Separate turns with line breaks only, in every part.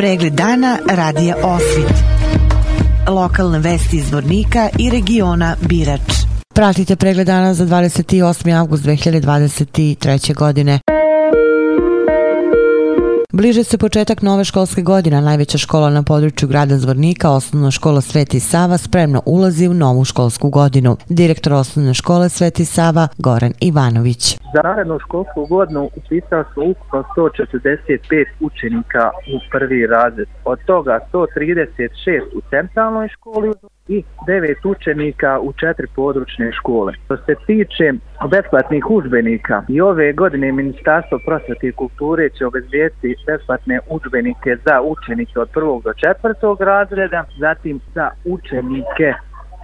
Pregled dana radija Osvit. Lokalne vesti iz Vornika i regiona Birač.
Pratite pregled dana za 28. august 2023. godine. Bliže se početak nove školske godine, najveća škola na području grada Zvornika, osnovna škola Sveti Sava, spremno ulazi u novu školsku godinu. Direktor osnovne škole Sveti Sava, Goran Ivanović.
Za narednu školsku godinu upisao su ukupno 145 učenika u prvi razred. Od toga 136 u centralnoj školi u i devet učenika u četiri područne škole. Što se tiče besplatnih učbenika i ove godine Ministarstvo prosvete i kulture će obezvijeti besplatne učbenike za učenike od prvog do četvrtog razreda, zatim za učenike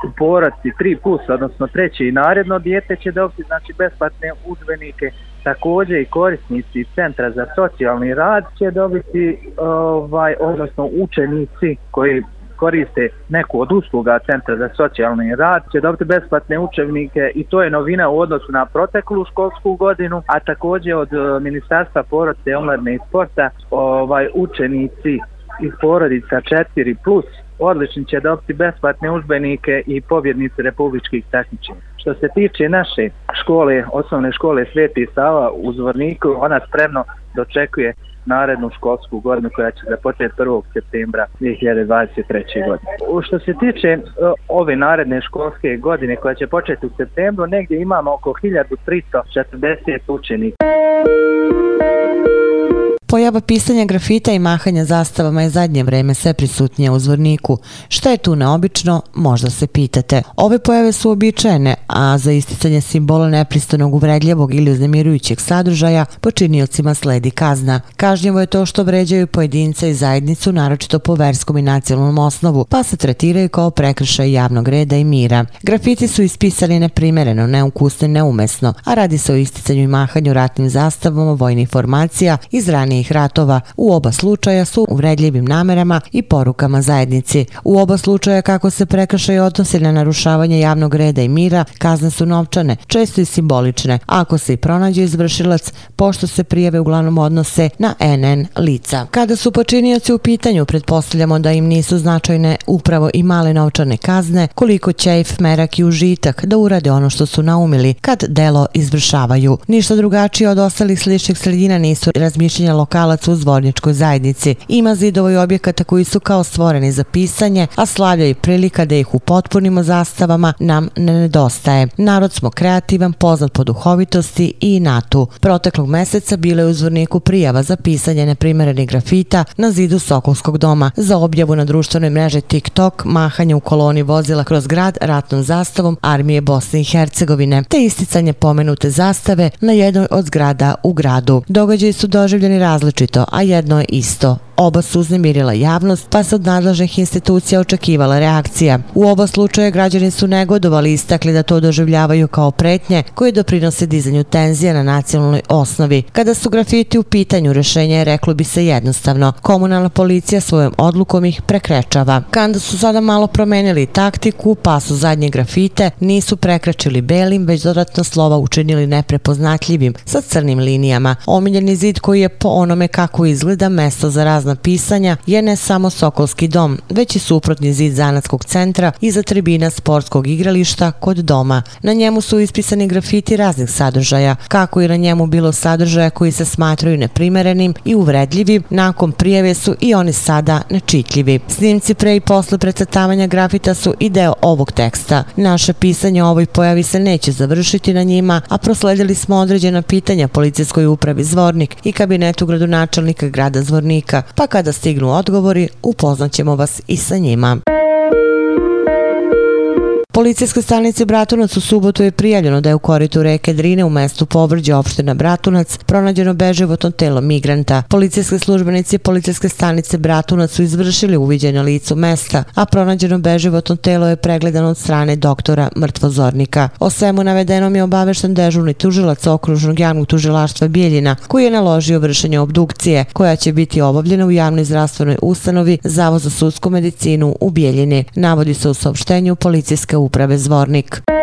u poradci 3 plus, odnosno treće i naredno dijete će dobiti znači besplatne udžbenike. Također i korisnici Centra za socijalni rad će dobiti, ovaj, odnosno učenici koji koriste neku od usluga Centra za socijalni rad će dobiti besplatne učevnike i to je novina u odnosu na proteklu školsku godinu, a također od e, Ministarstva porodice, omladne i sporta ovaj, učenici iz porodica 4 plus odlični će dobiti besplatne užbenike i pobjednici republičkih takmičenja. Što se tiče naše škole, osnovne škole Sveti Sava u Zvorniku, ona spremno dočekuje narednu školsku godinu koja će započeti 1. septembra 2023. godine. Što se tiče e, ove naredne školske godine koja će početi u septembru, negdje imamo oko 1340 učenika.
Pojava pisanja grafita i mahanja zastavama je zadnje vreme sve prisutnije u zvorniku. Šta je tu neobično, možda se pitate. Ove pojave su običajene, a za isticanje simbola nepristanog uvredljivog ili uznemirujućeg sadržaja počiniocima sledi kazna. Kažnjivo je to što vređaju pojedinca i zajednicu, naročito po verskom i nacionalnom osnovu, pa se tretiraju kao prekršaj javnog reda i mira. Grafiti su ispisani neprimereno, neukusno i neumesno, a radi se o isticanju i mahanju ratnim zastavama vojnih formacija iz ranije ranijih ratova. U oba slučaja su uvredljivim namerama i porukama zajednici. U oba slučaja kako se prekršaj odnosi na narušavanje javnog reda i mira, kazne su novčane, često i simbolične. Ako se i pronađe izvršilac, pošto se prijave uglavnom odnose na NN lica. Kada su počinioci u pitanju, pretpostavljamo da im nisu značajne upravo i male novčane kazne, koliko ćejf, merak i užitak da urade ono što su naumili kad delo izvršavaju. Ništa drugačije od ostalih sličnih sredina nisu razmišljenja lokalac u zvorničkoj zajednici. Ima zidova i objekata koji su kao stvoreni za pisanje, a slavlja i prilika da ih upotpunimo zastavama nam ne nedostaje. Narod smo kreativan, poznat po duhovitosti i inatu. Proteklog meseca bila je u zvorniku prijava za pisanje neprimerenih grafita na zidu Sokolskog doma za objavu na društvenoj mreži TikTok, mahanje u koloni vozila kroz grad ratnom zastavom Armije Bosne i Hercegovine, te isticanje pomenute zastave na jednoj od zgrada u gradu. Događaji su doživljeni različito, a jedno je isto. Oba su uznemirila javnost, pa se od nadležnih institucija očekivala reakcija. U oba slučaja građani su negodovali i istakli da to doživljavaju kao pretnje koje doprinose dizanju tenzija na nacionalnoj osnovi. Kada su grafiti u pitanju, rešenje je reklo bi se jednostavno. Komunalna policija svojom odlukom ih prekrečava. Kanda su sada malo promenili taktiku, pa su zadnje grafite nisu prekračili belim, već dodatno slova učinili neprepoznatljivim sa crnim linijama. Omiljeni zid koji je po onome kako izgleda mesto za razne razna pisanja je ne samo Sokolski dom, već i suprotni zid Zanatskog centra iza tribina sportskog igrališta kod doma. Na njemu su ispisani grafiti raznih sadržaja, kako i na njemu bilo sadržaja koji se smatraju neprimerenim i uvredljivim, nakon prijeve su i oni sada nečitljivi. Snimci pre i posle precrtavanja grafita su i deo ovog teksta. Naše pisanje o ovoj pojavi se neće završiti na njima, a prosledili smo određena pitanja policijskoj upravi Zvornik i kabinetu gradonačelnika grada Zvornika, pa kada stignu odgovori, upoznaćemo vas i sa njima. Policijske stanice Bratunac u subotu je prijavljeno da je u koritu reke Drine u mestu Povrđe opština Bratunac pronađeno beživotno telo migranta. Policijske službenici policijske stanice Bratunac su izvršili uviđaj na licu mesta, a pronađeno beživotno telo je pregledano od strane doktora mrtvozornika. O svemu navedenom je obavešten dežurni tužilac okružnog javnog tužilaštva Bijeljina, koji je naložio vršenje obdukcije, koja će biti obavljena u javnoj zdravstvenoj ustanovi Zavod za sudsku medicinu u Bijeljini. Navodi se u saopštenju policijske uprave Zvornik.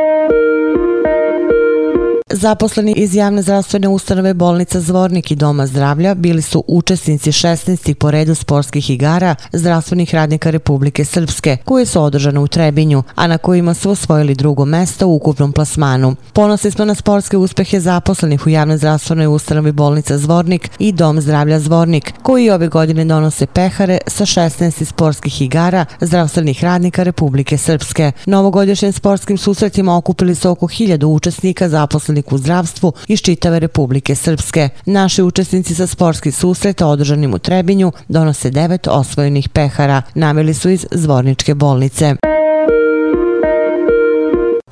Zaposleni iz javne zdravstvene ustanove bolnica Zvornik i Doma zdravlja bili su učesnici 16. po redu sportskih igara zdravstvenih radnika Republike Srpske, koje su održane u Trebinju, a na kojima su osvojili drugo mesto u ukupnom plasmanu. Ponosni smo na sportske uspehe zaposlenih u javne zdravstvenoj ustanovi bolnica Zvornik i Dom zdravlja Zvornik, koji ove godine donose pehare sa 16. sportskih igara zdravstvenih radnika Republike Srpske. Novogodišnjim sportskim susretima okupili su oko 1000 učesnika zaposlenih u zdravstvu iz čitave Republike Srpske. Naši učesnici sa sportski susreta održanim u Trebinju donose devet osvojenih pehara, naveli su iz Zvorničke bolnice.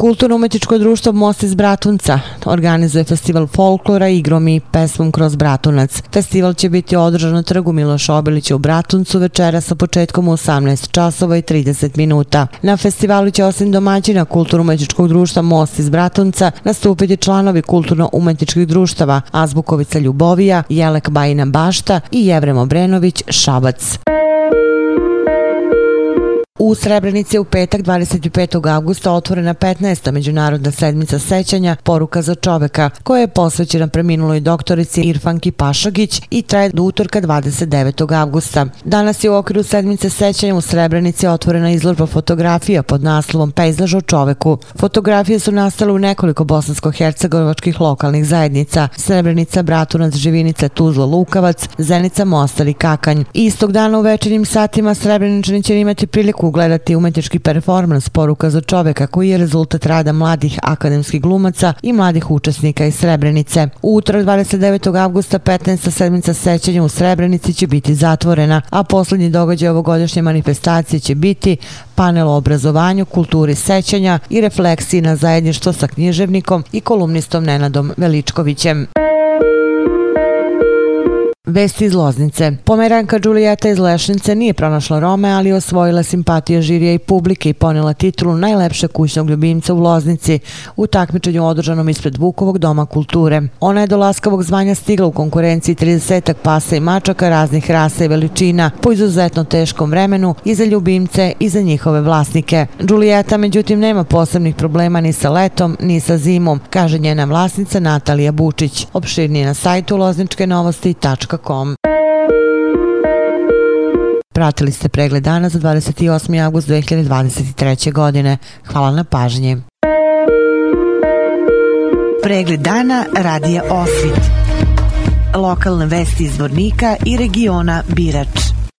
Kulturno-umetičko društvo Most iz Bratunca organizuje festival folklora igrom i pesmom kroz Bratunac. Festival će biti održan na trgu Miloša Obilića u Bratuncu večera sa početkom u 18 časova i 30 minuta. Na festivalu će osim domaćina Kulturno-umetičkog društva Most iz Bratunca nastupiti članovi Kulturno-umetičkih društava Azbukovica Ljubovija, Jelek Bajina Bašta i Jevrem Obrenović Šabac. U Srebrenici u petak 25. augusta otvorena 15. međunarodna sedmica sećanja Poruka za čoveka, koja je posvećena preminuloj doktorici Irfanki Pašagić i traje do utorka 29. augusta. Danas je u okviru sedmice sećanja u Srebrenici otvorena izložba fotografija pod naslovom Pejzaž o čoveku. Fotografije su nastale u nekoliko bosansko-hercegovačkih lokalnih zajednica Srebrenica, Bratunac, Živinica, Tuzla, Lukavac, Zenica, Mostar i Kakanj. Istog dana u večernjim satima Srebreničani će imati priliku ugledati umetnički performans poruka za čoveka koji je rezultat rada mladih akademskih glumaca i mladih učesnika iz Srebrenice. U utorak 29. augusta 15. sedmica sećanja u Srebrenici će biti zatvorena, a posljednji događaj ovogodišnje manifestacije će biti panel o obrazovanju, kulturi sećanja i refleksiji na zajedništvo sa književnikom i kolumnistom Nenadom Veličkovićem. Vesti iz Loznice. Pomeranka Đulijeta iz Lešnice nije pronašla Rome, ali osvojila simpatije žirija i publike i ponela titulu najlepše kućnog ljubimca u Loznici u takmičenju održanom ispred Vukovog doma kulture. Ona je do laskavog zvanja stigla u konkurenciji 30 pasa i mačaka raznih rasa i veličina po izuzetno teškom vremenu i za ljubimce i za njihove vlasnike. Đulijeta međutim nema posebnih problema ni sa letom ni sa zimom, kaže njena vlasnica Natalija Bučić. Opširnije na sajtu lozničke novosti.com com. Pratili ste pregled dana za 28. august 2023. godine. Hvala na pažnji.
Pregled dana radija Osvit. Lokalne vesti iz Vornika i regiona Birač.